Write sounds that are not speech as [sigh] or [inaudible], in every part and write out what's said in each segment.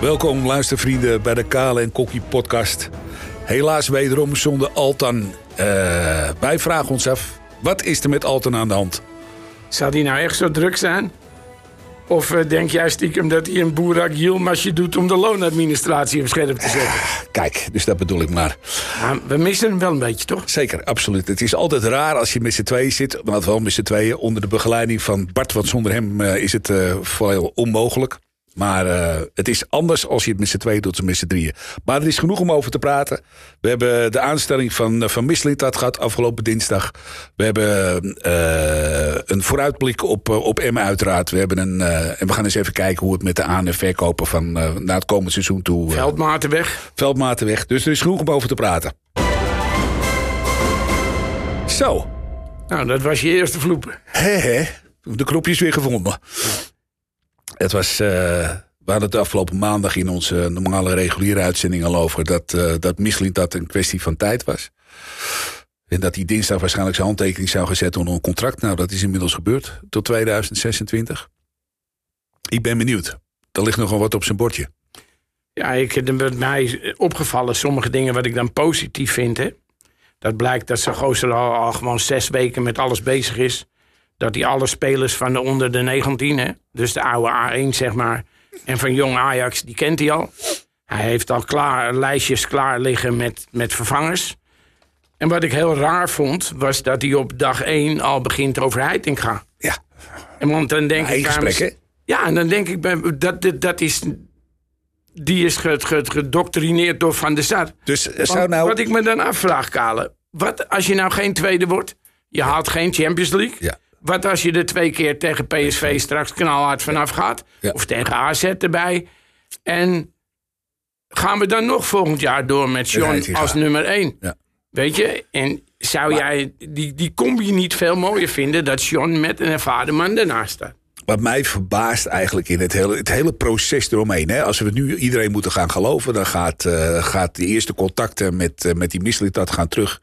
Welkom luistervrienden bij de Kale en Kokkie podcast. Helaas wederom zonder Altan. Eh, wij vragen ons af, wat is er met Altan aan de hand? Zou die nou echt zo druk zijn? Of eh, denk jij stiekem dat hij een boerak Yilmazje doet om de loonadministratie op scherp te zetten? Kijk, dus dat bedoel ik maar. Nou, we missen hem wel een beetje, toch? Zeker, absoluut. Het is altijd raar als je met z'n tweeën zit. Maar wel met z'n tweeën onder de begeleiding van Bart. Want zonder hem eh, is het uh, vooral onmogelijk. Maar uh, het is anders als je het met z'n tweeën doet dan met z'n drieën. Maar er is genoeg om over te praten. We hebben de aanstelling van, van Mislintat gehad afgelopen dinsdag. We hebben uh, een vooruitblik op, op Emma uiteraard. We hebben een, uh, en we gaan eens even kijken hoe het met de aan- en verkopen van naar het komende seizoen toe... Veldmatenweg. Veldmatenweg. Dus er is genoeg om over te praten. Zo. Nou, dat was je eerste vloepen. Hé, hé. De knopjes weer gevonden. Het was, uh, we hadden het afgelopen maandag in onze normale reguliere uitzending al over dat, uh, dat Michelin dat een kwestie van tijd was. En dat hij dinsdag waarschijnlijk zijn handtekening zou zetten onder een contract. Nou, dat is inmiddels gebeurd tot 2026. Ik ben benieuwd. Er ligt nogal wat op zijn bordje. Ja, ik heb met mij opgevallen sommige dingen wat ik dan positief vind. Hè. Dat blijkt dat zijn gozer al, al gewoon zes weken met alles bezig is dat hij alle spelers van de onder de 19, hè, dus de oude A1 zeg maar, en van jong Ajax, die kent hij al. Hij heeft al klaar, lijstjes klaar liggen met, met vervangers. En wat ik heel raar vond, was dat hij op dag 1 al begint over Heitinga. Ja. En want dan denk ik... Gesprek? Ja, en dan denk ik, dat, dat, dat is... Die is gedoctrineerd door Van der Sar. Dus zou nou... Wat ik me dan afvraag, Kale. Wat als je nou geen tweede wordt? Je haalt geen Champions League. Ja. Wat als je er twee keer tegen PSV straks knalhard vanaf gaat? Ja. Of tegen AZ erbij? En gaan we dan nog volgend jaar door met John als nummer 1? Ja. Weet je? En zou maar, jij die, die combi niet veel mooier vinden dat John met een ervaren man ernaast staat? Wat mij verbaast eigenlijk in het hele, het hele proces eromheen. Hè? Als we nu iedereen moeten gaan geloven, dan gaat, uh, gaat de eerste contacten met, uh, met die Mislitat gaan terug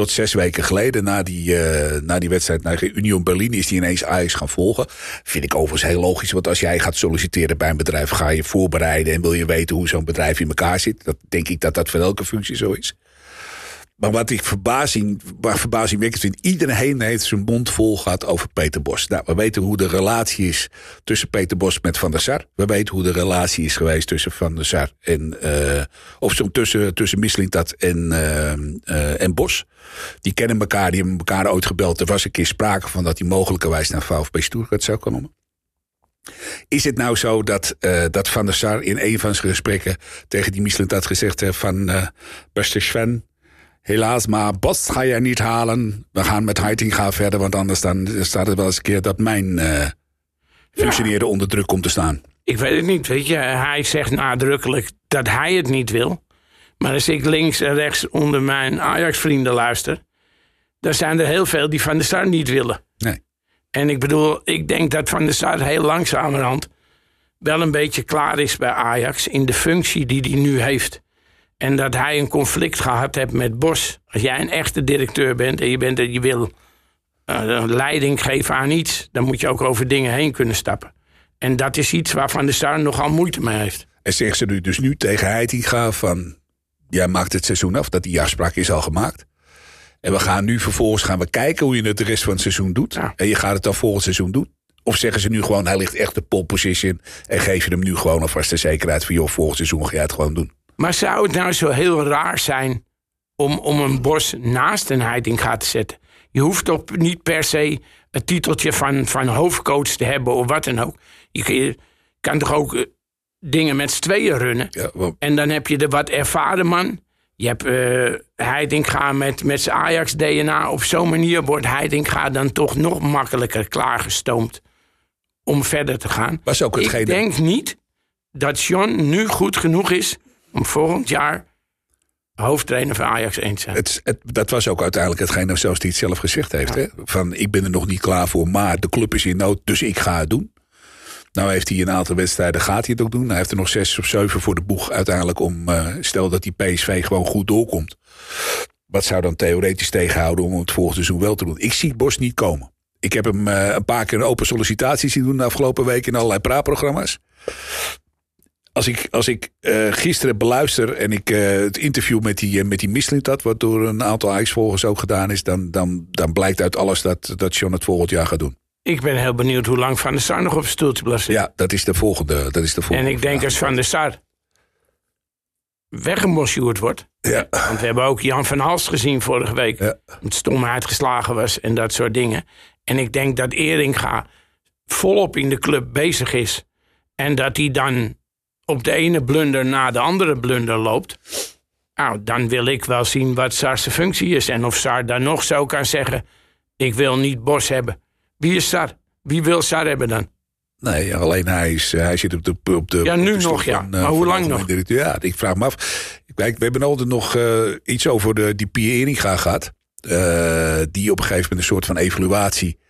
tot zes weken geleden, na die, uh, na die wedstrijd naar Union Berlin, is die ineens Ajax gaan volgen. Vind ik overigens heel logisch, want als jij gaat solliciteren bij een bedrijf, ga je voorbereiden en wil je weten hoe zo'n bedrijf in elkaar zit. Dat denk ik dat dat voor elke functie zo is. Maar wat ik verbazing, waar verbazingwekkend vind, iedereen heeft zijn mond vol gehad over Peter Bos. Nou, we weten hoe de relatie is tussen Peter Bos met Van der Sar. We weten hoe de relatie is geweest tussen Van der Sar en, uh, of zo, tussen, tussen Mislintat en, uh, uh, en Bos. Die kennen elkaar, die hebben elkaar ooit gebeld. Er was een keer sprake van dat hij mogelijkerwijs naar VfB Stuttgart zou komen. Is het nou zo dat, uh, dat Van der Sar in een van zijn gesprekken tegen die Mislintat gezegd heeft van uh, beste Sven, Helaas, maar Bos ga je niet halen. We gaan met Heitinga verder, want anders dan staat het wel eens een keer dat mijn uh, functioneren ja. onder druk komt te staan. Ik weet het niet, weet je. Hij zegt nadrukkelijk dat hij het niet wil. Maar als ik links en rechts onder mijn Ajax-vrienden luister... dan zijn er heel veel die Van der Sar niet willen. Nee. En ik bedoel, ik denk dat Van der Sar heel langzamerhand... wel een beetje klaar is bij Ajax in de functie die hij nu heeft... En dat hij een conflict gehad heeft met Bos. Als jij een echte directeur bent en je, bent, je wil uh, leiding geven aan iets, dan moet je ook over dingen heen kunnen stappen. En dat is iets waarvan de Star nogal moeite mee heeft. En zegt ze nu dus nu tegen Heitinga van... jij maakt het seizoen af, dat die afspraak is al gemaakt. En we gaan nu vervolgens gaan we kijken hoe je het de rest van het seizoen doet. Ja. En je gaat het dan volgend seizoen doen. Of zeggen ze nu gewoon, hij ligt echt de pole position... en geef je hem nu gewoon alvast de zekerheid van... joh, volgend seizoen ga jij het gewoon doen. Maar zou het nou zo heel raar zijn om, om een bos naast een Heitinga te zetten? Je hoeft toch niet per se het titeltje van, van hoofdcoach te hebben of wat dan ook. Je, je kan toch ook uh, dingen met z'n tweeën runnen. Ja. En dan heb je de wat ervaren man. Je hebt uh, met, met zijn Ajax-DNA. Op zo'n manier wordt Heitinga dan toch nog makkelijker klaargestoomd om verder te gaan. Was ook hetgene... Ik denk niet dat John nu goed genoeg is om volgend jaar hoofdtrainer van Ajax 1 te zijn. Het, het, dat was ook uiteindelijk hetgene zoals hij het zelf gezegd heeft. Ja. Hè? Van ik ben er nog niet klaar voor, maar de club is in nood, dus ik ga het doen. Nou heeft hij een aantal wedstrijden, gaat hij het ook doen. Hij heeft er nog zes of zeven voor de boeg uiteindelijk om, uh, stel dat die PSV gewoon goed doorkomt. Wat zou dan theoretisch tegenhouden om het volgende seizoen wel te doen? Ik zie Bos niet komen. Ik heb hem uh, een paar keer een open sollicitatie zien doen de afgelopen week in allerlei praatprogramma's als ik, als ik eh, gisteren beluister en ik eh, het interview met die, uh, met die Mislintat, wat door een aantal IJsvolgers ook gedaan is, dan, dan, dan blijkt uit alles dat, dat John het volgend jaar gaat doen. Ik ben heel benieuwd hoe lang Van der Sar nog op zijn stoeltje blijft zitten. Ja, dat is de volgende. Dat is de volgende en ik denk als Van der Sar weggemosjoerd wordt. Ja, Want we hebben ook Jan van Hals gezien vorige week. Ja. Met stomheid geslagen was en dat soort dingen. En ik denk dat Eringa volop in de club bezig is. En dat hij dan op de ene blunder na de andere blunder loopt. Nou, dan wil ik wel zien wat Sar's functie is. En of Sar dan nog zo kan zeggen... ik wil niet Bos hebben. Wie is Sar? Wie wil Sar hebben dan? nee, alleen hij, is, hij zit op de. Op de Ja, nu de nog, ja. van, Maar eh, hoe lang nog? directeur. Ja, ik vraag me af. Kijk, we hebben altijd nog eh, iets over de, die Pierre Eringa gehad. eh, die op een gegeven moment een soort van evaluatie eh,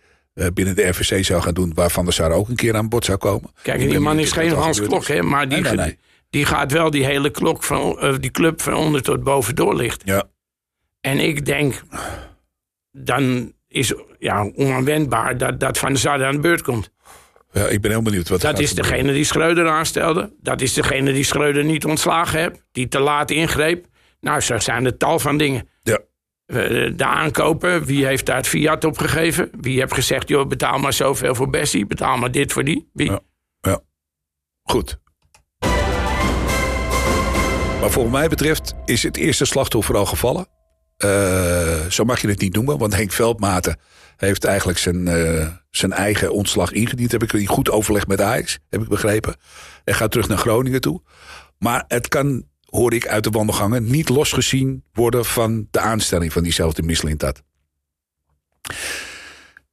binnen de RVC zou gaan doen. Waarvan de Sar ook een keer aan bod zou komen. Kijk, die man is geen Hans Klok, hè? Maar die, Nee, nee, nee. die gaat wel die hele klok van, eh, die club van onder tot boven doorlichten. Ja, En ik denk, dan is ja, onaanwendbaar dat, dat Van der Sar aan de beurt komt. ja, ik ben heel benieuwd wat Dat is degene die Schreuder aanstelde. Dat is degene die Schreuder niet ontslagen heeft. Die te laat ingreep. Nou, zo zijn er tal van dingen. Eh, De aankopen, wie heeft daar het fiat op gegeven? Wie heeft gezegd, joh, betaal maar zoveel voor Bessie. Betaal maar dit voor die. Wie? Ja. Ja, goed. Maar volgens mij betreft is het eerste slachtoffer al gevallen. Eh, zo mag je het niet noemen, want Henk Veldmaten heeft eigenlijk zijn, eh, zijn eigen ontslag ingediend. Heb ik in goed overleg met Ajax, heb ik begrepen. En gaat terug naar Groningen toe. Maar het kan, hoor ik uit de wandelgangen, niet losgezien worden van de aanstelling van diezelfde Mislintat.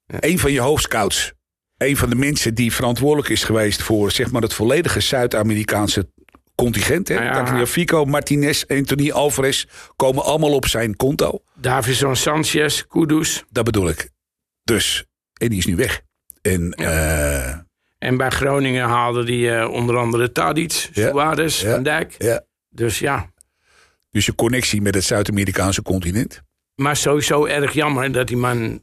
Een van je hoofdscouts een van de mensen die verantwoordelijk is geweest voor zeg maar, het volledige Zuid-Amerikaanse contingent. Hè? Ja. Tagliafico, Martinez, Anthony Alvarez komen allemaal op zijn konto. Davison Sanchez, Kudus. Dat bedoel ik. Dus, en die is nu weg. En eh, En bij Groningen haalde die eh, onder andere Tadic, Ja. Suarez, Ja. Van Dijk. ja, Dus ja, dus je connectie met het Zuid-Amerikaanse continent. maar sowieso erg jammer dat die man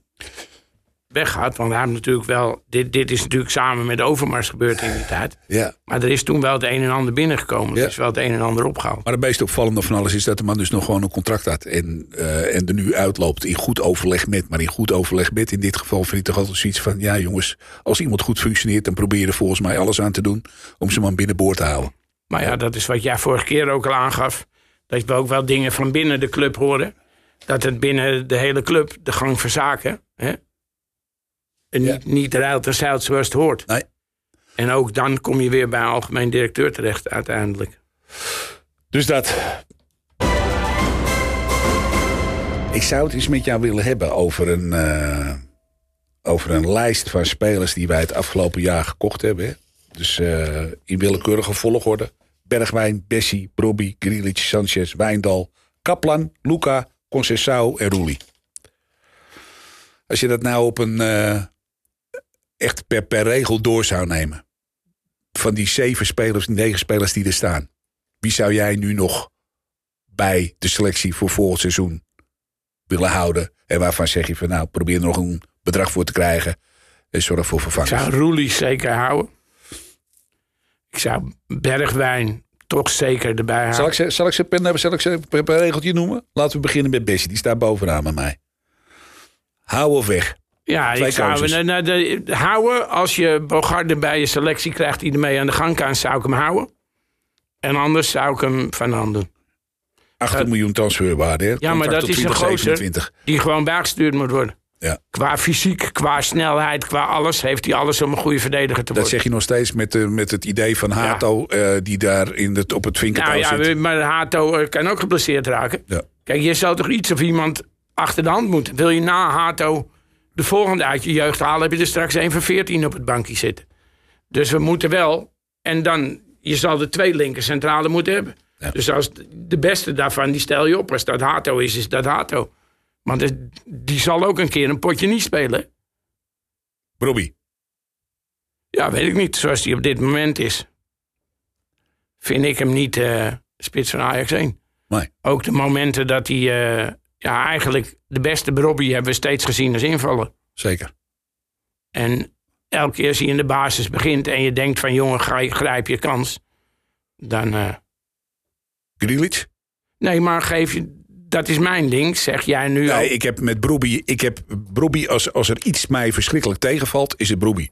weggaat. Want hij heeft natuurlijk wel... Dit, dit is natuurlijk samen met Overmars gebeurd in die tijd. Ja. Maar er is toen wel het een en ander binnengekomen. Ja. Er is wel het een en ander opgehaald. Maar het meest opvallende van alles is dat de man dus nog gewoon een contract had. En, eh, en er nu uitloopt in goed overleg met. Maar in goed overleg met in dit geval vind ik toch altijd zoiets van... Ja jongens, als iemand goed functioneert... dan probeer je er volgens mij alles aan te doen om zijn man binnenboord te houden. Maar ja, dat is wat jij vorige keer ook al aangaf. Dat we ook wel dingen van binnen de club horen. Dat het binnen de hele club de gang van zaken... Hè, en Ja. niet, niet ruilt en zeilt zoals het hoort. Nee. En ook dan kom je weer bij een algemeen directeur terecht uiteindelijk. Dus dat. Ik zou het eens met jou willen hebben over een, eh, over een lijst van spelers die wij het afgelopen jaar gekocht hebben. Dus eh, in willekeurige volgorde. Bergwijn, Bessie, Brobby, Grilic, Sanchez, Wijndal, Kaplan, Luca, Concessao en Roelie. Als je dat nou op een eh, echt per, per regel door zou nemen. Van die zeven spelers, negen spelers die er staan. Wie zou jij nu nog bij de selectie voor volgend seizoen willen houden? En waarvan zeg je van nou, probeer er nog een bedrag voor te krijgen. En zorg voor Ik vervangers. zou Roelie zeker houden. Ik zou Bergwijn toch zeker erbij houden. Zal ik ze, zal ik ze, per, zal ik ze per, per regeltje noemen? Laten we beginnen met Bessie. Die staat bovenaan met mij. Hou of weg. Ja, Twee ik zou nou, nou, de, houden. Als je Bogarde bij je selectie krijgt die ermee aan de gang kan, zou ik hem houden. En anders zou ik hem van hand doen. 18 miljoen transferwaarde. hè? Ja, maar dat is een gozer 2027. die gewoon bijgestuurd moet worden. Ja. Qua fysiek, qua snelheid, qua alles heeft hij alles om een goede verdediger te Dat worden. zeg je nog steeds met, eh, met het idee van Hato... eh, die daar in het, op het vinkertouw nou ja, zit. maar Hato eh, kan ook geblesseerd raken. Ja. Kijk, je zou toch iets of iemand achter de hand moeten. Wil je na Hato de volgende uit je jeugd halen, heb je er straks een van 14 op het bankje zitten. Dus we moeten wel. En dan, je zal de twee linker centrale moeten hebben. Ja. Dus als de beste daarvan, die stel je op. Als dat Hato is, is dat Hato. Want het- die zal ook een keer een potje niet spelen. Brobby. Ja, weet ik niet. Zoals die op dit moment is. Vind ik hem niet eh, spits van Ajax 1. Nee. Ook de momenten dat hij... eh, ja, eigenlijk de beste Robbie hebben we steeds gezien als invaller. Zeker. En elke keer als hij in de basis begint en je denkt van jongen, grijp, je kans. dan... Grealish? nee, maar geef je... Dat is mijn ding, zeg jij nu al. Nee, ik heb met Broby, ik heb Broby als, als er iets mij verschrikkelijk tegenvalt, is het Broby.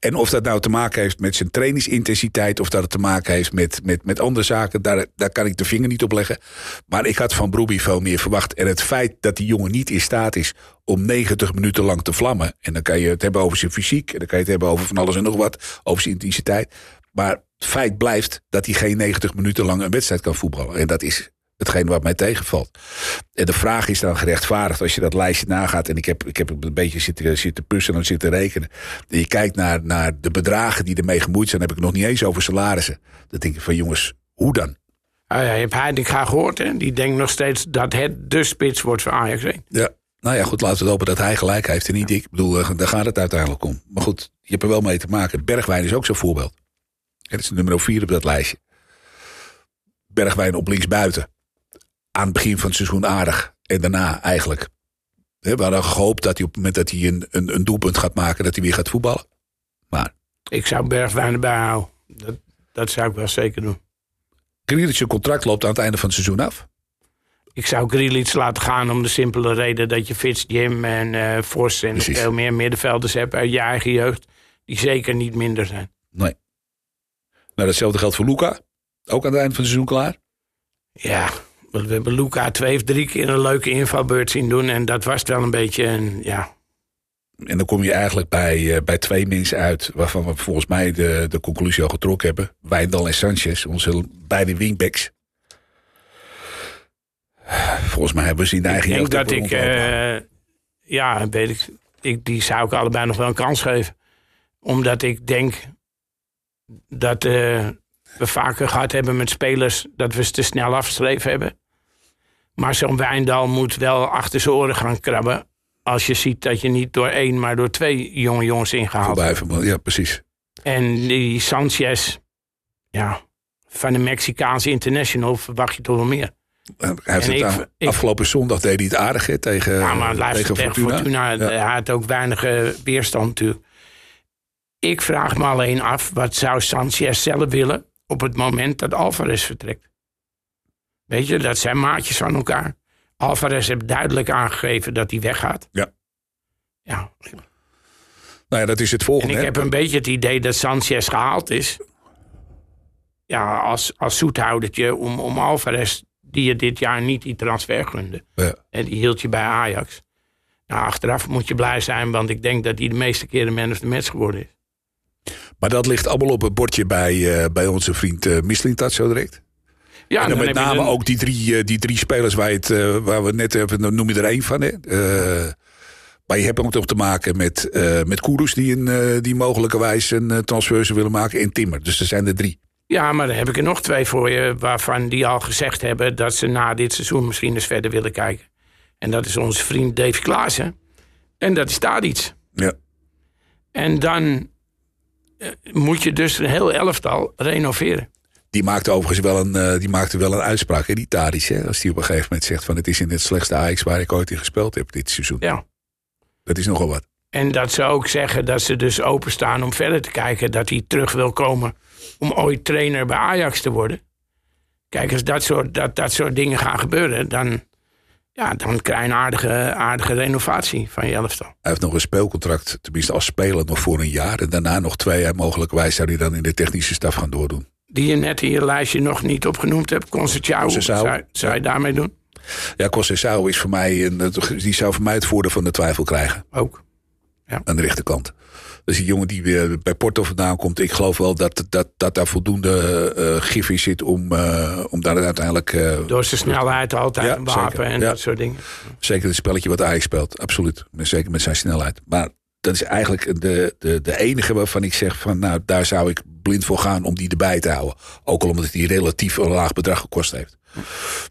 En of dat nou te maken heeft met zijn trainingsintensiteit, of dat het te maken heeft met, met, met andere zaken, daar, daar kan ik de vinger niet op leggen. Maar ik had van Broby veel meer verwacht. En het feit dat die jongen niet in staat is om 90 minuten lang te vlammen. En dan kan je het hebben over zijn fysiek, en dan kan je het hebben over van alles en nog wat, over zijn intensiteit. Maar het feit blijft dat hij geen 90 minuten lang een wedstrijd kan voetballen. En dat is hetgeen wat mij tegenvalt. En de vraag is dan gerechtvaardigd als je dat lijstje nagaat. En ik heb, ik heb een beetje zitten, zitten puzzelen en zitten rekenen. En je kijkt naar, naar de bedragen die ermee gemoeid zijn. Dan heb ik nog niet eens over salarissen. Dan denk ik van jongens, hoe dan? Ah ja, je hebt Heitinga gehoord, hè? Die denkt nog steeds dat het de spits wordt voor Ajax 1. Ja. Nou ja, goed, laten we hopen dat hij gelijk heeft en niet ik. Ik bedoel, eh, daar gaat het uiteindelijk om. Maar goed, je hebt er wel mee te maken. Bergwijn is ook zo'n voorbeeld. Het is nummer 4 op dat lijstje. Bergwijn op linksbuiten. Aan het begin van het seizoen aardig. En daarna eigenlijk. We hadden gehoopt dat hij op het moment dat hij een, een, een doelpunt gaat maken... dat hij weer gaat voetballen. Maar Ik zou Bergwijn erbij houden. Dat, dat zou ik wel zeker doen. Grealish contract loopt aan het einde van het seizoen af. Ik zou Grealish laten gaan om de simpele reden dat je Fitz, Jim en eh Vos en Precies. veel meer middenvelders hebt uit je eigen jeugd. Die zeker niet minder zijn. Nee. Nou, datzelfde geldt voor Luca. Ook aan het einde van het seizoen klaar. Ja, we hebben Luca twee of drie keer een leuke invalbeurt zien doen. En dat was wel een beetje een, ja, En dan kom je eigenlijk bij, eh, bij twee mensen uit... waarvan we volgens mij de, de conclusie al getrokken hebben. Wijndal en Sanchez, onze beide wingbacks. Volgens mij hebben we ze in de eigen Ik denk dat ik, eh, ja, weet ik, ik, die zou ik allebei nog wel een kans geven. Omdat ik denk dat eh, we vaker gehad hebben met spelers dat we ze te snel afgeschreven hebben. Maar zo'n Wijndal moet wel achter zijn oren gaan krabben. Als je ziet dat je niet door één, maar door twee jonge jongens ingehaald hebt. Ja, precies. En die Sanchez, ja, van de Mexicaanse international verwacht je toch wel meer. Hij heeft het ik- afgelopen zondag deed hij het aardig tegen, Ja, maar luister tegen tegen Fortuna. Ja. Hij had ook weinig eh, weerstand natuurlijk. Ik vraag me alleen af, wat zou Sanchez zelf willen op het moment dat Alvarez vertrekt? Weet je, dat zijn maatjes van elkaar. Alvarez heeft duidelijk aangegeven dat hij weggaat. Ja. Ja, Nou ja, dat is het en volgende. ik hè. heb een beetje het idee dat Sanchez gehaald is. Ja, als, als zoethoudertje om, om Alvarez, die je dit jaar niet die transfer gunde. Ja. En die hield je bij Ajax. Nou, achteraf moet je blij zijn, want ik denk dat hij de meeste keren man of the match geworden is. Maar dat ligt allemaal op het bordje bij, eh, bij onze vriend uh, Mislintat zo direct. Ja, en dan met name een- ook die drie, eh, die drie spelers waar, het, eh, waar we net hebben, dan noem je er één van. Hè? Eh, maar je hebt ook nog te maken met, eh met die, een, eh, die mogelijkerwijs een eh, transfer willen maken. En Timmer. Dus er zijn er drie. Ja, maar dan heb ik er nog twee voor je, waarvan die al gezegd hebben dat ze na dit seizoen misschien eens verder willen kijken. En dat is onze vriend Dave Klaassen. En dat is daar iets. Ja. En dan eh, moet je dus een heel elftal renoveren. Die maakte overigens wel een, eh, die maakte wel een uitspraak, hè, die Tadic. Hè? Als die op een gegeven moment zegt van het is in het slechtste Ajax waar ik ooit in gespeeld heb dit seizoen. Ja. Dat is nogal wat. En dat ze ook zeggen dat ze dus openstaan om verder te kijken. Dat hij terug wil komen om ooit trainer bij Ajax te worden. Kijk, als dat soort, dat, dat soort dingen gaan gebeuren, dan, ja, dan krijg je een aardige, aardige renovatie van je elftal. Hij heeft nog een speelcontract, tenminste als speler, nog voor een jaar. En daarna nog twee jaar mogelijkwijs zou hij dan in de technische staf gaan doordoen. Die je net in je lijstje nog niet opgenoemd hebt. Concecao, Conceição. zou, zou je daarmee doen? Ja, Conceição is voor mij, een, die zou voor mij het voordeel van de twijfel krijgen. Ook. aan de rechterkant. Dus die jongen die weer bij Porto vandaan komt. Ik geloof wel dat, dat, dat daar voldoende eh, gif in zit om, eh, om daar uiteindelijk... Door zijn snelheid altijd Ja, een wapen zeker. en Ja. dat soort dingen. zeker het spelletje wat Ajax speelt. Absoluut. Met- Zeker met zijn snelheid. Maar dat is eigenlijk de, de, de enige waarvan ik zeg van... nou, daar zou ik blind voor gaan om die erbij te houden. Ook al omdat hij relatief een laag bedrag gekost heeft.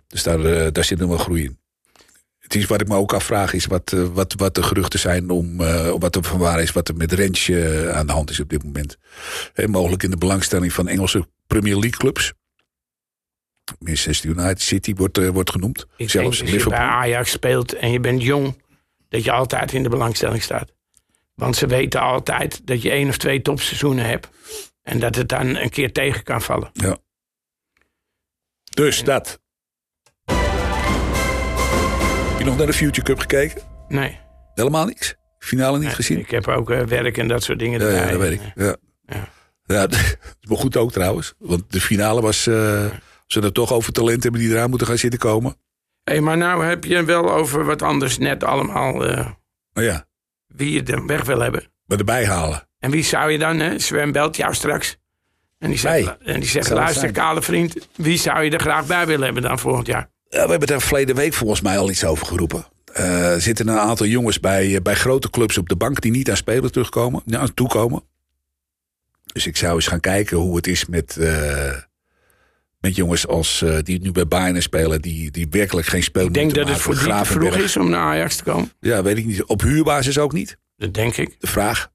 Dus daar, daar zit nog wel groei in. Het is wat ik me ook afvraag is wat, eh, wat, wat de geruchten zijn om eh, wat er van waar is, wat er met Rens eh, aan de hand is op dit moment. Mogelijk in de belangstelling van Engelse Premier League clubs. Manchester United City wordt, wordt genoemd. Ik Zelfs denk als je bij Ajax speelt en je bent jong, dat je altijd in de belangstelling staat. Want ze weten altijd dat je één of twee topseizoenen hebt. En dat het dan een keer tegen kan vallen. Ja. Dus dat. Nog naar de Future Cup gekeken? Nee. Helemaal niks? Finale niet gezien? Ik heb ook eh, werk en dat soort dingen Ja, ja, dat weet ik. Ja. Ja. Ja, [laughs] dat is wel goed ook trouwens. Want de finale was... als we er toch over talent hebben die eraan moeten gaan zitten komen. Hé, maar nou heb je wel over wat anders net allemaal eh, Maar ja, wie je er weg wil hebben. maar erbij halen. En wie zou je dan, hè? Sven belt jou straks. En die zegt, en die zegt luister, kale vriend, wie zou je er graag bij willen hebben dan volgend jaar? We hebben daar verleden week volgens mij al iets over geroepen. Er zitten een aantal jongens bij, eh, bij grote clubs op de bank die niet aan spelen terugkomen, aan toekomen. Dus ik zou eens gaan kijken hoe het is met, eh, met jongens als, die nu bij Bayern spelen, die, die werkelijk geen speel Ik denk dat het maken. voor die te vroeg is om naar Ajax te komen. Ja, weet ik niet. Op huurbasis ook niet. Dat denk ik. De vraag.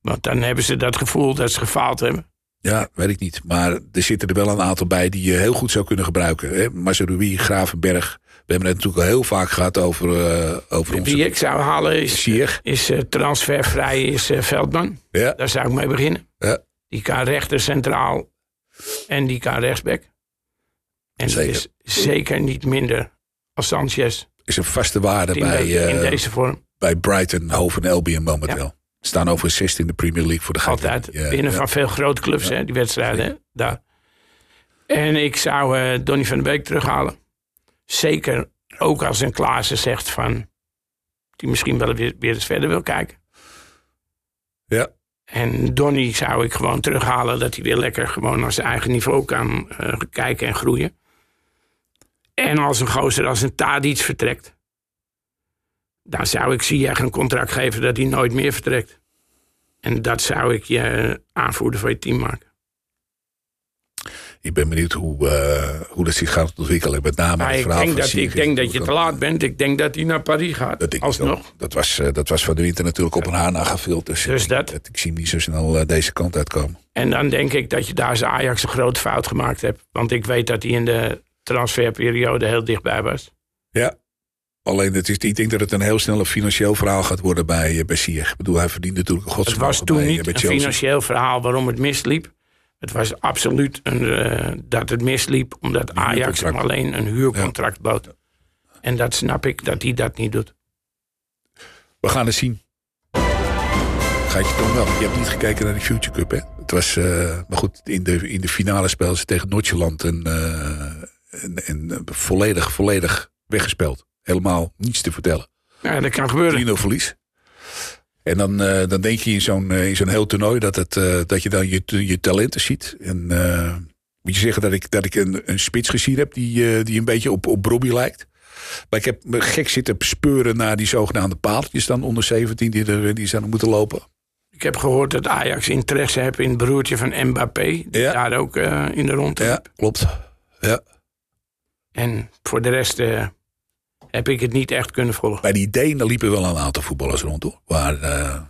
Want dan hebben ze dat gevoel dat ze gefaald hebben. Ja, weet ik niet. Maar er zitten er wel een aantal bij die je heel goed zou kunnen gebruiken. Hè? Gravenberg. We hebben het natuurlijk al heel vaak gehad over, uh, over onze... Wie ik zou halen is, Sier. is uh, transfervrij is uh, Veldman. Ja. Daar zou ik mee beginnen. Ja. Die kan rechter centraal en die kan rechtsback. En Zeker. is zeker niet minder als Sanchez Is een vaste waarde bij, de- in eh, deze vorm. bij Brighton, Hove en Albion momenteel. Staan over 16 in de Premier League voor de gek. Altijd Ja, binnen ja. van veel grote clubs, hè, die wedstrijden. hè, daar. En ik zou eh Donny van de Beek terughalen. Zeker ook als een Klaassen zegt van... die misschien wel weer, weer eens verder wil kijken. Ja. En Donny zou ik gewoon terughalen... dat hij weer lekker gewoon naar zijn eigen niveau kan eh, kijken en groeien. En als een gozer als een Tadic vertrekt... dan zou ik Ziyech een contract geven dat hij nooit meer vertrekt. En dat zou ik je aanvoerder van je team maken. Ik ben benieuwd hoe, eh, hoe dat zich gaat ontwikkelen. Met name het ik verhaal denk, van dat, ik denk dat je te laat bent. Ik denk dat hij naar Parijs gaat. Dat, ik Alsnog. dat, was, eh, dat was van de winter natuurlijk op een haar nagevuld. Dus, Dus ik, dat. ik zie hem niet zo snel eh, deze kant uitkomen. En dan denk ik dat je daar zijn Ajax een grote fout gemaakt hebt. Want ik weet dat hij in de transferperiode heel dichtbij was. Ja. Alleen, het is, ik denk dat het een heel snel een financieel verhaal gaat worden bij, eh, bij Ziyech. Ik bedoel, hij verdient natuurlijk een Het was toen bij, eh, niet bij een financieel verhaal waarom het misliep. Het was absoluut een, eh, dat het misliep omdat Ajax hem alleen een huurcontract bood. En dat snap ik dat hij dat niet doet. We gaan het zien. Gaat je toch wel. Je hebt niet gekeken naar de Future Cup, hè? Het was, eh, maar goed, in de, in de finale spelen ze tegen Noordjeland en, eh, en, en eh, volledig, volledig weggespeeld. Helemaal niets te vertellen. 3-0 Ja, dat kan gebeuren. verlies. En dan, eh, dan denk je in zo'n eh, in zo'n heel toernooi dat, het, eh, dat je dan je, je talenten ziet. En moet je zeggen dat ik, dat ik een, een spits gezien heb die, die een beetje op, op Bobby lijkt. Maar ik heb me gek zitten speuren naar die zogenaamde paaltjes dan onder 17 die, er, die zouden moeten lopen. Ik heb gehoord dat Ajax interesse heeft in het broertje van Mbappé. Die Ja. daar ook in de rond Ja, klopt. Ja. En voor de rest heb ik het niet echt kunnen volgen. Bij die Denen liepen wel een aantal voetballers rond hoor. Maar eh,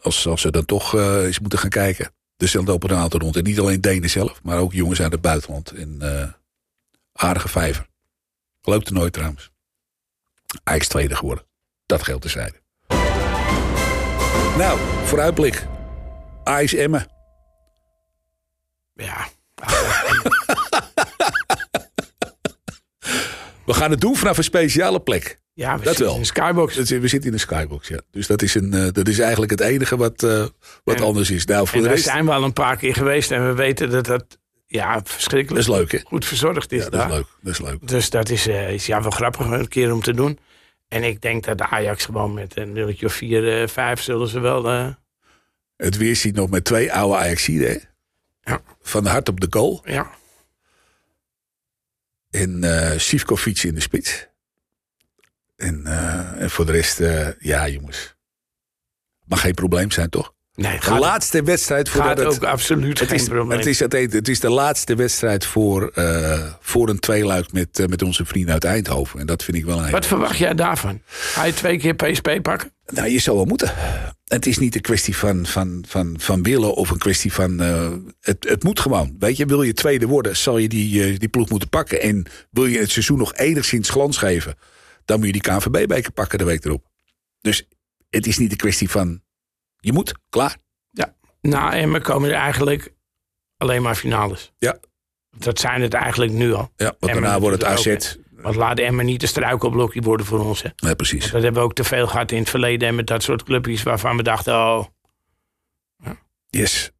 als, als ze dan toch eh, eens moeten gaan kijken. Dus dan lopen er een aantal rond. En niet alleen Denen zelf, maar ook jongens uit het buitenland. En eh, aardige vijver. Leuk toernooi trouwens. Ajax tweede geworden. Dat geldt terzijde. Nou, vooruitblik. Ajax Emmen. Ja, [laughs] We gaan het doen vanaf een speciale plek. ja we Dat zitten wel. in een skybox. Dat- We zitten in de skybox, ja. Dus dat is, een, eh, dat is eigenlijk het enige wat, eh, wat En- anders is. Nou, voor En de daar rest, zijn we al een paar keer geweest en we weten dat dat ja, dat verschrikkelijk is leuk, hè? goed verzorgd is Ja, dat daar. is leuk. Dat is leuk. Dus dat is, eh, is ja, wel grappig een keer om te doen. En ik denk dat de Ajax gewoon met een nulletje of vier, eh, vijf zullen ze wel... Het weer ziet nog met twee oude Ajaxiden, hè? Ja. Van hart op de goal. ja, En eh Sivkovic in de spits. En, eh, en voor de rest, eh, ja jongens. Mag geen probleem zijn, toch? Nee, De laatste wedstrijd voordat gaat het... ook absoluut Het geen is, probleem. het, is, het, is de laatste wedstrijd voor, eh, voor een tweeluik met, eh, met onze vrienden uit Eindhoven. En dat vind ik wel een Wat verwacht jij daarvan? Ga je twee keer PSP pakken? Nou, je zou wel moeten. Het is niet een kwestie van, van, van, van willen of een kwestie van. eh, het, het moet gewoon. Weet je, wil je tweede worden, zal je die, die ploeg moeten pakken. En wil je het seizoen nog enigszins glans geven, dan moet je die KNVB-beker pakken de week erop. Dus het is niet een kwestie van. Je moet, klaar. Ja. Nou, en we komen er eigenlijk alleen maar finales. Ja. Dat zijn het eigenlijk nu al. Ja, want Emmen daarna wordt het AZ. ook. Want laat Emmen niet de struikelblokje worden voor ons. Hè. Nee, precies. Dat hebben we ook te veel gehad in het verleden. En met dat soort clubjes waarvan we dachten, oh. Yes.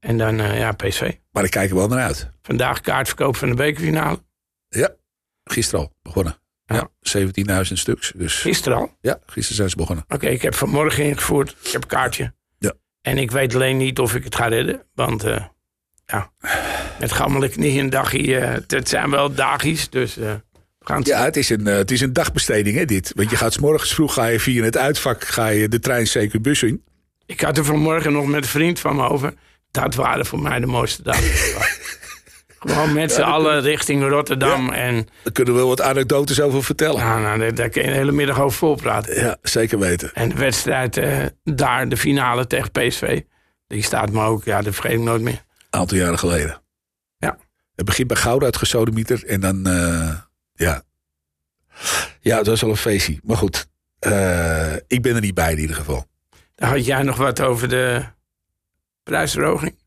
En dan, eh, ja, PSV. Maar ik kijk er wel naar uit. Vandaag kaartverkoop van de bekerfinale. Ja, gisteren al begonnen. Ja, Ja. 17.000 stuks. Dus Gisteren al. ja, gisteren zijn ze begonnen. Oké, ik heb vanmorgen ingevoerd. Ik heb een kaartje. Ja. En ik weet alleen niet of ik het ga redden. Want eh, ja, met gammele knieën en dagje, eh, het zijn wel dagies. Dus het Ja, het is een, het is een dagbesteding, hè, dit. Want je gaat 's morgens vroeg ga je via het uitvak ga je de trein zeker bus in. Ik had er vanmorgen nog met een vriend van me over. Dat waren voor mij de mooiste dagen. [laughs] Gewoon met z'n allen richting Rotterdam. En Daar kunnen we wel wat anekdotes over vertellen. nou, nou, daar- daar kun je de hele middag over volpraten. Ja, zeker weten. En de wedstrijd eh, daar, de finale tegen PSV. Die staat me ook, ja, dat vergeet ik nooit meer. aantal jaren geleden. Ja. Het begint bij Gouda uit gesodemieter en dan, eh, ja. Ja, dat was wel een feestje. Maar goed, eh, ik ben er niet bij in ieder geval. Dan had jij nog wat over de prijsverhoging.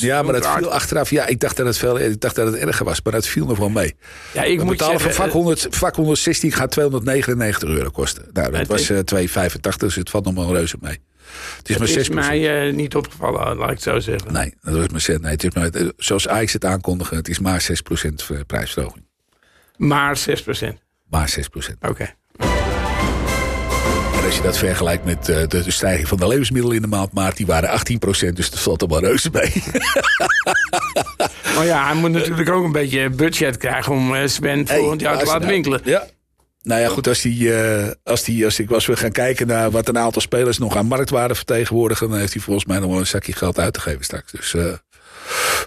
Ja, maar dat viel achteraf. Ja, ik dacht dat het, veel, ik dacht dat het erger was, maar dat viel nog wel mee. Ja, ik We moet betalen zeggen, voor vak, eh, 100, vak 116 gaat 299 euro kosten. Nou, dat was is- eh 2,85, dus het valt nog wel reuze mee. Het is maar het 6 is mij eh, niet opgevallen, laat ik het zo zeggen. Nee, dat was maar zes. Nee, het is maar, eh, zoals Ajax het aankondigen, het is maar 6% prijsverhoging. Maar 6%. Maar 6%. Oké. Als je dat vergelijkt met eh, de, de stijging van de levensmiddelen in de maand maart, die waren 18%, dus dat valt er wel reuze mee. Maar ja, hij moet natuurlijk ook een beetje budget krijgen om eh, Sven volgend jaar te Hey, laten nou, winkelen. Ja. Nou ja, goed, als, die, eh, als, die, als, ik, als we gaan kijken naar wat een aantal spelers nog aan marktwaarde vertegenwoordigen, dan heeft hij volgens mij nog wel een zakje geld uit te geven straks. Dus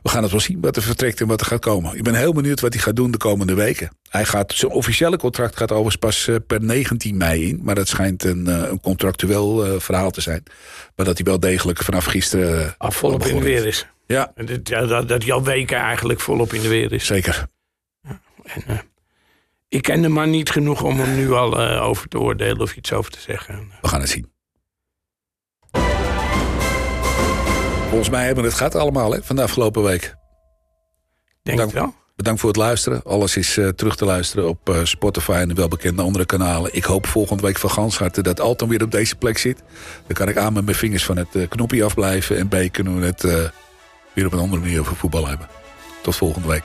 we gaan het wel zien wat er vertrekt en wat er gaat komen. Ik ben heel benieuwd wat hij gaat doen de komende weken. Hij gaat, zijn officiële contract gaat overigens pas eh, per 19 mei in. Maar dat schijnt een, eh, een contractueel eh, verhaal te zijn. Maar dat hij wel degelijk vanaf gisteren... eh, Af volop in de weer is. Ja, dat, dat jouw weken eigenlijk volop in de weer is. zeker. En, ik ken de man niet genoeg om hem nu al over te oordelen of iets over te zeggen. We gaan het zien. Volgens mij hebben we het gehad allemaal hè, van de afgelopen week. Denk Dank. het wel. Bedankt voor het luisteren. Alles is eh, terug te luisteren op eh, Spotify en de welbekende andere kanalen. Ik hoop volgende week van gans harte dat Alton weer op deze plek zit. Dan kan ik A met mijn vingers van het eh, knopje afblijven. En B kunnen we het weer op een andere manier over voetbal hebben. Tot volgende week.